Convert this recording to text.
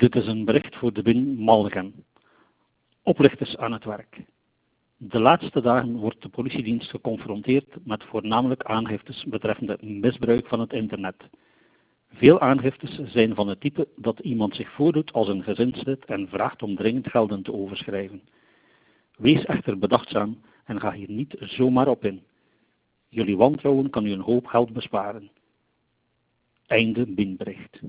Dit is een bericht voor de Bin Malgen. Oplichters aan het werk. De laatste dagen wordt de politiedienst geconfronteerd met voornamelijk aangiftes betreffende misbruik van het internet. Veel aangiftes zijn van het type dat iemand zich voordoet als een gezinslid en vraagt om dringend gelden te overschrijven. Wees echter bedachtzaam en ga hier niet zomaar op in. Jullie wantrouwen kan u een hoop geld besparen. Einde binbericht.